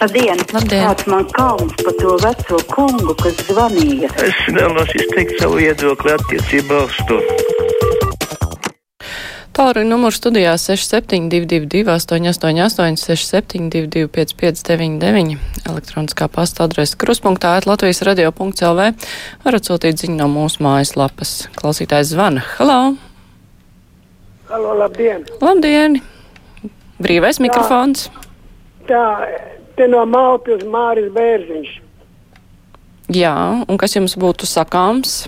Labdien! Labdien. Kāds man kauns par to veco kungu, kas zvanīja? Es vēlos izteikt savu viedokli attiecībā uz to. Tālruņa numurs studijā 6722, 888, 672, 559, elektroniskā pasta adrese kruspunktā, Latvijas radio.clv. Varat sūtīt ziņu no mūsu mājaslapas. Klausītājs zvana. Halo! Halo, labdien! Labdien! Brīvais mikrofons. Tā, te no Maltas Māris Bērziņš. Jā, un kas jums būtu sakāms?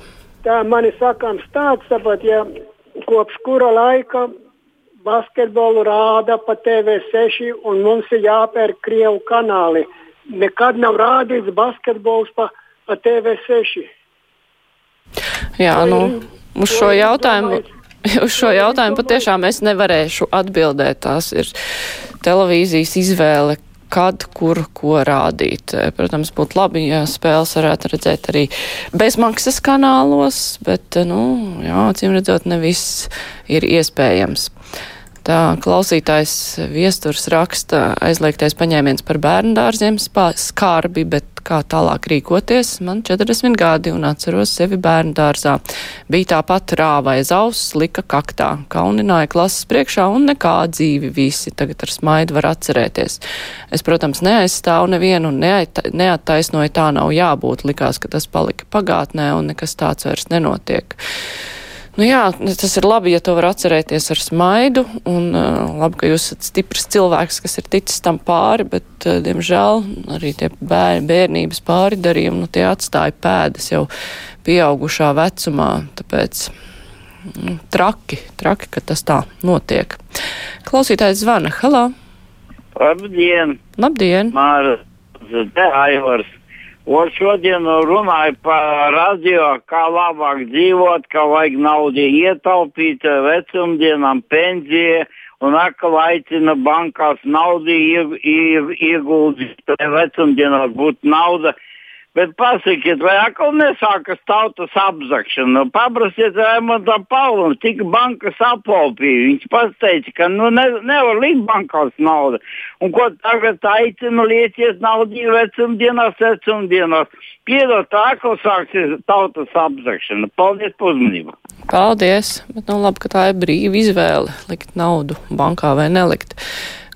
Tā man ir sakāms tāds, tāpat, ja kopš kura laika basketbolu rāda pa TV6 un mums ir jāpērk Krievu kanāli. Nekad nav rādīts basketbols pa, pa TV6. Jā, nu, uz šo jautājumu. Uz šo jautājumu patiešām es nevarēšu atbildēt. Tās ir televīzijas izvēle, kad, kur, ko rādīt. Protams, būtu labi, ja spēles varētu redzēt arī bezmaksas kanālos, bet, nu, jā, acīm redzot, ne viss ir iespējams. Tā klausītājs viesturs raksta aizliegtais paņēmiens par bērnu dārziem skarbi, bet kā tālāk rīkoties? Man 40 gadi un atceros sevi bērnu dārzā. Bija tāpat rāva aiz auss, lika kaktā, kaunināja klases priekšā un nekā dzīvi visi tagad ar smaidu var atcerēties. Es, protams, neaizstāvu nevienu un neattaisnoju tā nav jābūt. Likās, ka tas palika pagātnē un nekas tāds vairs nenotiek. Nu jā, tas ir labi, ja to var atcerēties ar smaidu, un uh, labi, ka jūs esat stiprs cilvēks, kas ir ticis tam pāri, bet, uh, diemžēl, arī tie bēr, bērnības pāridarījumi, nu, tie atstāja pēdas jau pieaugušā vecumā, tāpēc nu, traki, traki, ka tas tā notiek. Klausītājs zvana, halā, Labdien, labdien! Māra, te Aivars. Un šodien runāju par radio, kā labāk dzīvot, kā vajag naudu ietaupīt vecumdienām, pensijai. Un atkal aicina bankās naudu ieg- ieg- ieguldīt, lai vecumdienās būtu nauda. Bet pasakiet, vai atkal nesākas tautas apzakšana? Nu, Paprasiet Raimontam Paulam, cik bankas aplaupīja. Viņš pats teica, ka nu, ne, nevar likt bankās naudu. Un ko tagad aicina lieciet naudu vecumdienās, vecumdienās. Piedod, tā atkal sāksies tautas apzakšana. Paldies par uzmanību! Paldies, bet nu labi, ka tā ir brīva izvēle likt naudu bankā vai nelikt.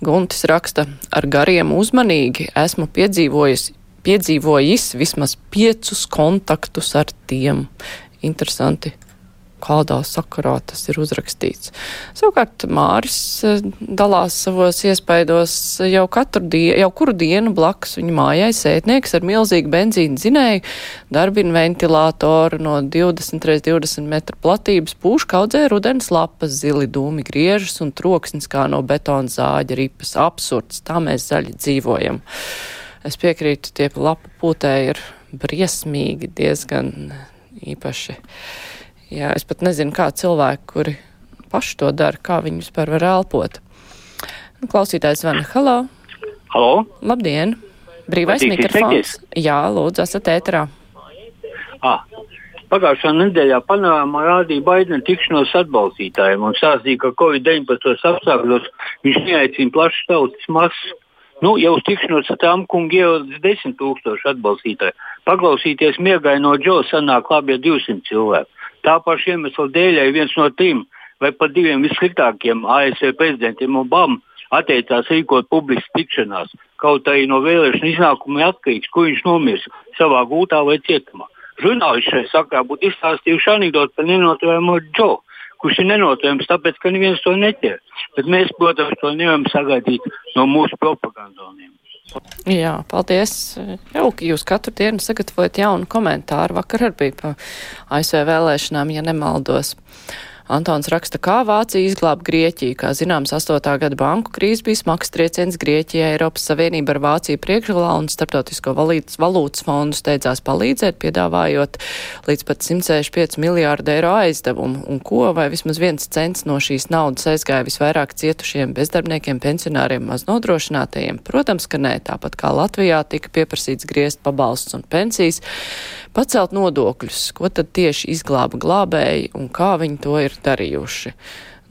Guntis raksta, ar gariem uzmanīgi esmu piedzīvojis, piedzīvojis vismaz piecus kontaktus ar tiem. Interesanti, kādā sakarā tas ir uzrakstīts. Savukārt Māris eh, dalās savos iespaidos jau katru dienu, jau kuru dienu blakus viņa mājai sētnieks ar milzīgu benzīnu zinēju, darbina ventilātoru no 20 x 20 metru platības, pūš kaudzē rudens lapas, zili dūmi griežas un troksnis kā no betona zāģa ripas. Absurds, tā mēs zaļi dzīvojam. Es piekrītu, tie lapu pūtēji ir briesmīgi, diezgan īpaši. Jā, es pat nezinu, kā cilvēki, kuri paši to dara, kā viņi vispār var elpot. Nu, Klausītājs zvana, halo, Halo? labdien! Brīvais Vai tiks mikrofons. Jā, lūdzu, esat ēterā. Ah. Pagājušā nedēļā panorāmā rādīja Baidena tikšanos atbalstītājiem un stāstīja, ka Covid-19 apstākļos viņš neaicina plašas tautas masas. Nu, jau uz tikšanos ar tām kungu ierodas desmit tūkstoši atbalstītāji. Paklausīties miegai no Džo sanāk labi ja 200 cilvēku. Tā paša iemesla dēļ viens no trim vai pat diviem vissliktākiem ASV prezidentiem Obama atteicās rīkot publiskas tikšanās. Kaut arī no vēlēšana iznākuma atkarīgs, kur viņš nomirs savā gūtā vai cietumā. Žurnālisti šai sakrā būtu izstāstījuši anekdoti par nenoturējumu Džo, kurš ir nenoturējams tāpēc, ka neviens to neķer. Bet mēs, protams, to nevaram sagaidīt no mūsu propagandoniem. Jā, paldies. Jauki, jūs katru dienu sagatavojat jaunu komentāru. Vakar arī bija pa ASV vēlēšanām, ja nemaldos. Antons raksta, kā Vācija izglāba Grieķiju. Kā zināms, 8. gada banku krīze bija smags trieciens Grieķijai. Eiropas Savienība ar Vāciju priekšgalā un Startautisko valītas, valūtas fondu steidzās palīdzēt, piedāvājot līdz pat 165 miljārdu eiro aizdevumu. Un ko vai vismaz viens cents no šīs naudas aizgāja visvairāk cietušiem bezdarbniekiem, pensionāriem, maznodrošinātajiem? Protams, ka nē, tāpat kā Latvijā tika pieprasīts griezt pabalsts un pensijas, pacelt nodokļus. Ko tad tieši izglāba glābēji un kā viņi to ir darījuši.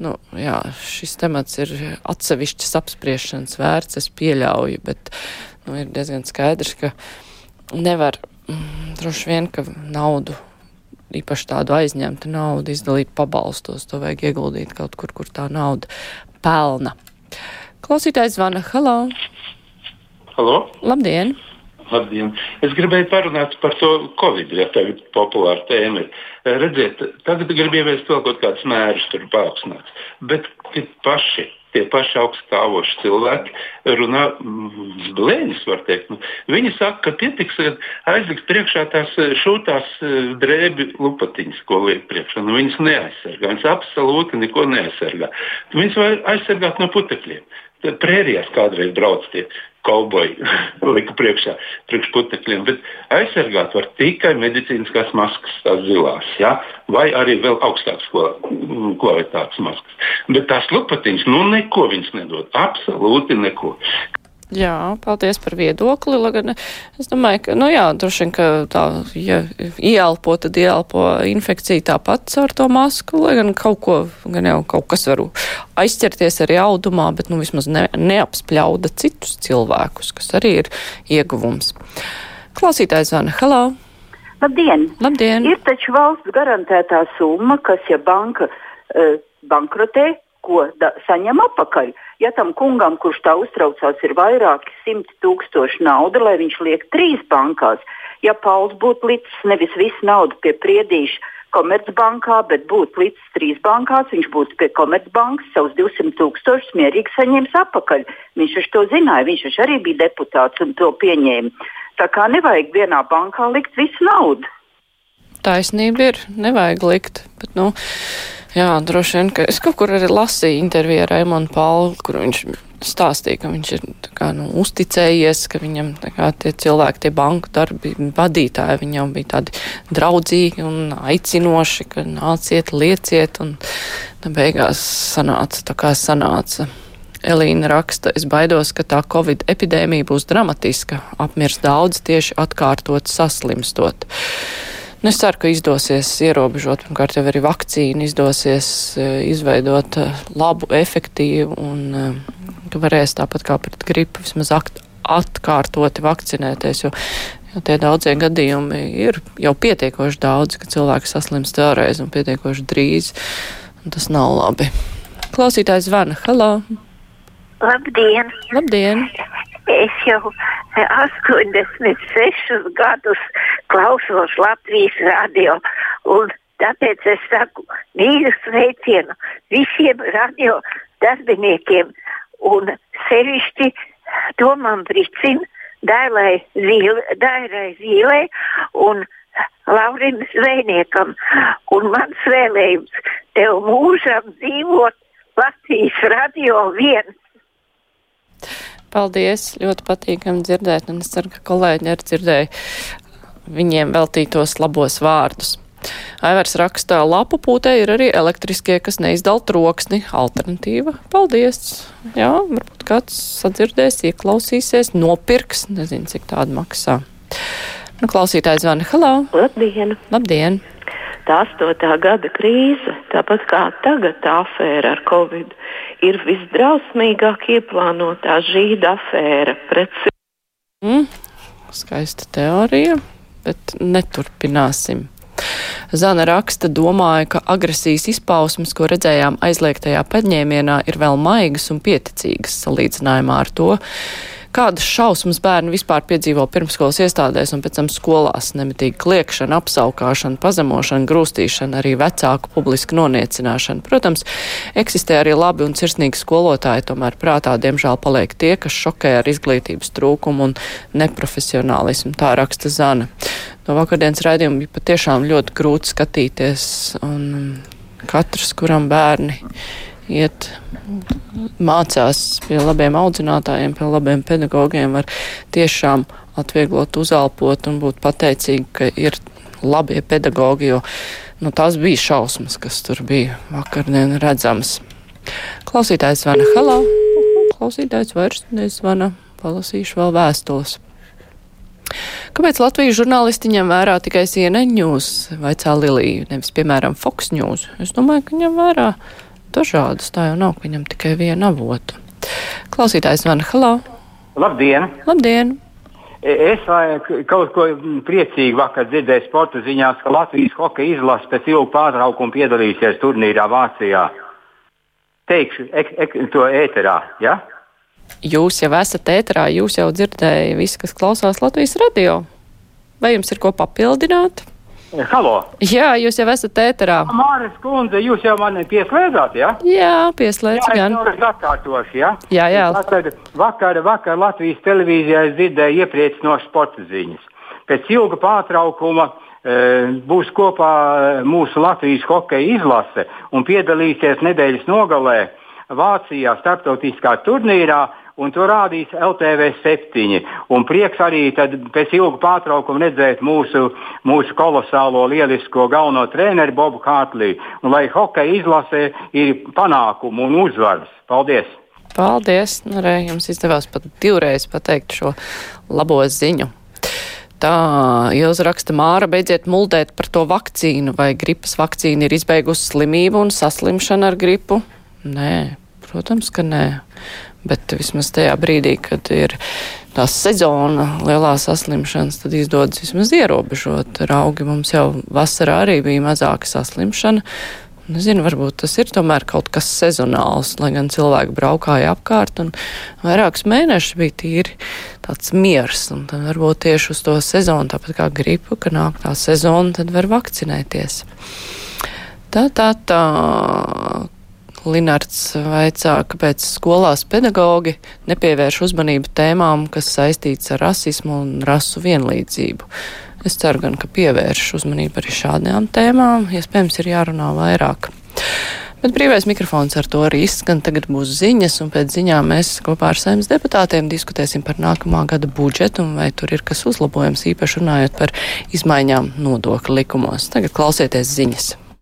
Nu, jā, šis temats ir atsevišķas apspriešanas vērts, es pieļauju, bet nu, ir diezgan skaidrs, ka nevar mm, droši vien, ka naudu īpaši tādu aizņemtu naudu, izdalīt pabalstos. To vajag ieguldīt kaut kur, kur tā nauda pelna. Klausītājs zvana. Halo! Halo! Labdien! Labdien! Es gribēju parunāt par to Covid, ja tagad populāra tēma ir. Redziet, tagad grib ieviest vēl kaut kādus mērus, tur paaugstināts. Bet paši tie paši augststāvoši cilvēki runā mm, blēņas, var teikt. Nu, viņi saka, ka pietiks aizlikt priekšā tās šūtās eh, drēbi lupatiņas, ko liek priekšā. Nu, viņas neaizsargā, viņas absolūti neko neaizsargā. Viņas var aizsargāt no putekļiem. Prērijās kādreiz brauc tie kauboji lika priekšā priekšputekļiem, bet aizsargāt var tikai medicīniskās maskas, tās zilās, ja? vai arī vēl augstākas kvalitātes maskas. Bet tās lupatiņas, nu neko viņas nedod, absolūti neko. Jā, paldies par viedokli. Lagan, es domāju, ka, nu jā, droši vien, ka tā, ja ieelpo, tad ieelpo infekciju tāpat ar to masku, lai gan kaut ko, gan jau kaut kas varu aizķerties arī audumā, bet, nu, vismaz ne, neapspļauda citus cilvēkus, kas arī ir ieguvums. Klausītājs zvana. Halo! Labdien! Labdien! Ir taču valsts garantētā summa, kas, ja banka uh, bankrotē, ko da, saņem atpakaļ. Ja tam kungam, kurš tā uztraucās, ir vairāki simti tūkstoši nauda, lai viņš liek trīs bankās, ja Pauls būtu licis nevis visu naudu pie priedīša Komercbankā, bet būtu licis trīs bankās, viņš būtu pie Komercbankas savus 200 tūkstošus mierīgi saņēmis atpakaļ. Viņš taču to zināja, viņš arī bija deputāts un to pieņēma. Tā kā nevajag vienā bankā likt visu naudu. Taisnība ir, nevajag likt, bet, nu, Jā, droši vien, ka es kaut kur arī lasīju interviju ar Raimonu Paulu, kur viņš stāstīja, ka viņš ir kā, nu, uzticējies, ka viņam kā, tie cilvēki, tie banku darbi vadītāji, viņam bija tādi draudzīgi un aicinoši, ka nāciet, lieciet, un tā beigās sanāca tā kā sanāca. Elīna raksta, es baidos, ka tā covid epidēmija būs dramatiska, apmirs daudz tieši atkārtot saslimstot. Nu, es ceru, ka izdosies ierobežot, pirmkārt jau arī vakcīnu izdosies eh, izveidot eh, labu, efektīvu un eh, ka varēs tāpat kā pret gripu vismaz atkārtoti vakcinēties, jo, jo tie daudzie gadījumi ir jau pietiekoši daudz, ka cilvēki saslimst vēlreiz un pietiekoši drīz, un tas nav labi. Klausītājs zvana. Halo! Labdien! Labdien! Es jau 86 gadus klausos Latvijas radio, un tāpēc es saku mīlu sveicienu visiem radio darbiniekiem, un sevišķi Tomam Bricim, Dairai Zīlē un Laurim Zvejniekam. Un mans vēlējums tev mūžam dzīvot Latvijas radio viens. Paldies! Ļoti patīkami dzirdēt, un es ceru, ka kolēģi arī dzirdēja viņiem veltītos labos vārdus. Aivars rakstā, lapu pūtē ir arī elektriskie, kas neizdala troksni. Alternatīva. Paldies! Jā, varbūt kāds sadzirdēs, ieklausīsies, nopirks, nezinu, cik tāda maksā. Nu, klausītājs zvana, hello! Labdien! Labdien! Tā 8. gada krīze, tāpat kā tagad tā afēra ar Covid, ir visdrausmīgāk ieplānotā žīda afēra pret mm, Skaista teorija, bet neturpināsim. Zana raksta, domāju, ka agresijas izpausmes, ko redzējām aizliegtajā paņēmienā, ir vēl maigas un pieticīgas salīdzinājumā ar to, Kādas šausmas bērni vispār piedzīvo pirmskolas iestādēs un pēc tam skolās? Nemitīgi kliekšana, apsaukāšana, pazemošana, grūstīšana, arī vecāku publiska noniecināšana. Protams, eksistē arī labi un sirsnīgi skolotāji, tomēr prātā diemžēl paliek tie, kas šokē ar izglītības trūkumu un neprofesionālismu. Tā raksta Zana. No vakardienas raidījuma bija patiešām ļoti grūti skatīties, un katrs, kuram bērni iet mācās pie labiem audzinātājiem, pie labiem pedagogiem, var tiešām atvieglot, uzelpot un būt pateicīgi, ka ir labie pedagogi, jo nu, tās bija šausmas, kas tur bija vakardien redzams. Klausītājs zvana, halā, klausītājs vairs nezvana, palasīšu vēl vēstules. Kāpēc Latvijas žurnālisti ņem vērā tikai CNN news vai Cēlīliju, nevis, piemēram, Fox News? Es domāju, ka ņem vērā dažādas. Tā jau nav, ka viņam tikai viena avota. Klausītājs man, halā! Labdien! Labdien! Es kaut ko priecīgu vakar dzirdēju sporta ziņās, ka Latvijas hokeja izlase pēc ilga pārtraukuma piedalīsies turnīrā Vācijā. Teikšu ek, ek, to ēterā. Ja? Jūs jau esat ēterā, jūs jau dzirdējāt visu, kas klausās Latvijas radio. Vai jums ir ko papildināt? Halo! Jā, jūs jau esat ēterā. Māris Kundze, jūs jau mani pieslēdzāt, jā? Ja? Jā, pieslēdz jā, gan. Jā, atkārtoši, jā? Jā, jā. Vakar, vakar, vakar Latvijas televīzijā es dzirdēju iepriecinošas sporta ziņas. Pēc ilga pārtraukuma e, būs kopā mūsu Latvijas hokeja izlase un piedalīsies nedēļas nogalē Vācijā starptautiskā turnīrā un to rādīs LTV 7. Un prieks arī pēc ilga pārtraukuma redzēt mūsu, mūsu kolosālo, lielisko galveno treneru Bobu Hārtlī. Un lai hokeja izlasē ir panākumu un uzvaras. Paldies! Paldies! Nu, re, jums izdevās pat divreiz pateikt šo labo ziņu. Tā Ilza raksta, Māra, beidziet muldēt par to vakcīnu, vai gripas vakcīna ir izbeigusi slimību un saslimšanu ar gripu? Nē, protams, ka nē bet vismaz tajā brīdī, kad ir tā sezona lielā saslimšanas, tad izdodas vismaz ierobežot. Raugi mums jau vasarā arī bija mazāka saslimšana. Nezinu, varbūt tas ir tomēr kaut kas sezonāls, lai gan cilvēki braukāja apkārt un vairākus mēnešus bija tīri tāds miers. Un tad varbūt tieši uz to sezonu, tāpat kā gripa, ka nāk tā sezona, tad var vakcinēties. Tā, tā, tā, Linards vaicā, kāpēc skolās pedagogi nepievērš uzmanību tēmām, kas saistīts ar rasismu un rasu vienlīdzību. Es ceru gan, ka pievērš uzmanību arī šādām tēmām, iespējams, ir jārunā vairāk. Bet brīvais mikrofons ar to arī izskan. Tagad būs ziņas, un pēc ziņām mēs kopā ar saimnes deputātiem diskutēsim par nākamā gada budžetu un vai tur ir kas uzlabojams, īpaši runājot par izmaiņām nodokļu likumos. Tagad klausieties ziņas.